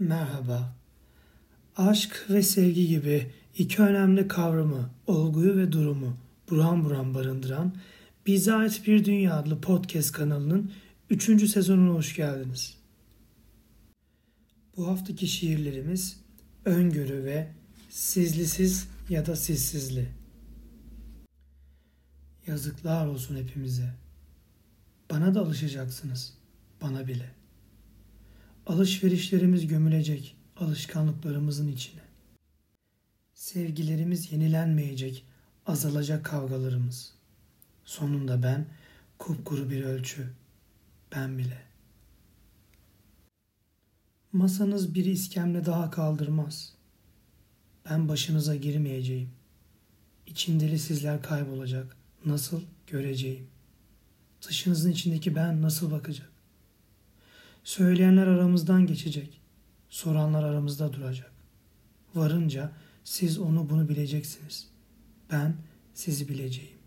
Merhaba. Aşk ve sevgi gibi iki önemli kavramı, olguyu ve durumu buram buram barındıran Bize Ait Bir Dünya adlı podcast kanalının 3. sezonuna hoş geldiniz. Bu haftaki şiirlerimiz öngörü ve sizlisiz ya da sizsizli. Yazıklar olsun hepimize. Bana da alışacaksınız, bana bile. Alışverişlerimiz gömülecek alışkanlıklarımızın içine. Sevgilerimiz yenilenmeyecek, azalacak kavgalarımız. Sonunda ben kupkuru bir ölçü, ben bile. Masanız bir iskemle daha kaldırmaz. Ben başınıza girmeyeceğim. İçindeli sizler kaybolacak. Nasıl göreceğim? Dışınızın içindeki ben nasıl bakacak? Söyleyenler aramızdan geçecek. Soranlar aramızda duracak. Varınca siz onu bunu bileceksiniz. Ben sizi bileceğim.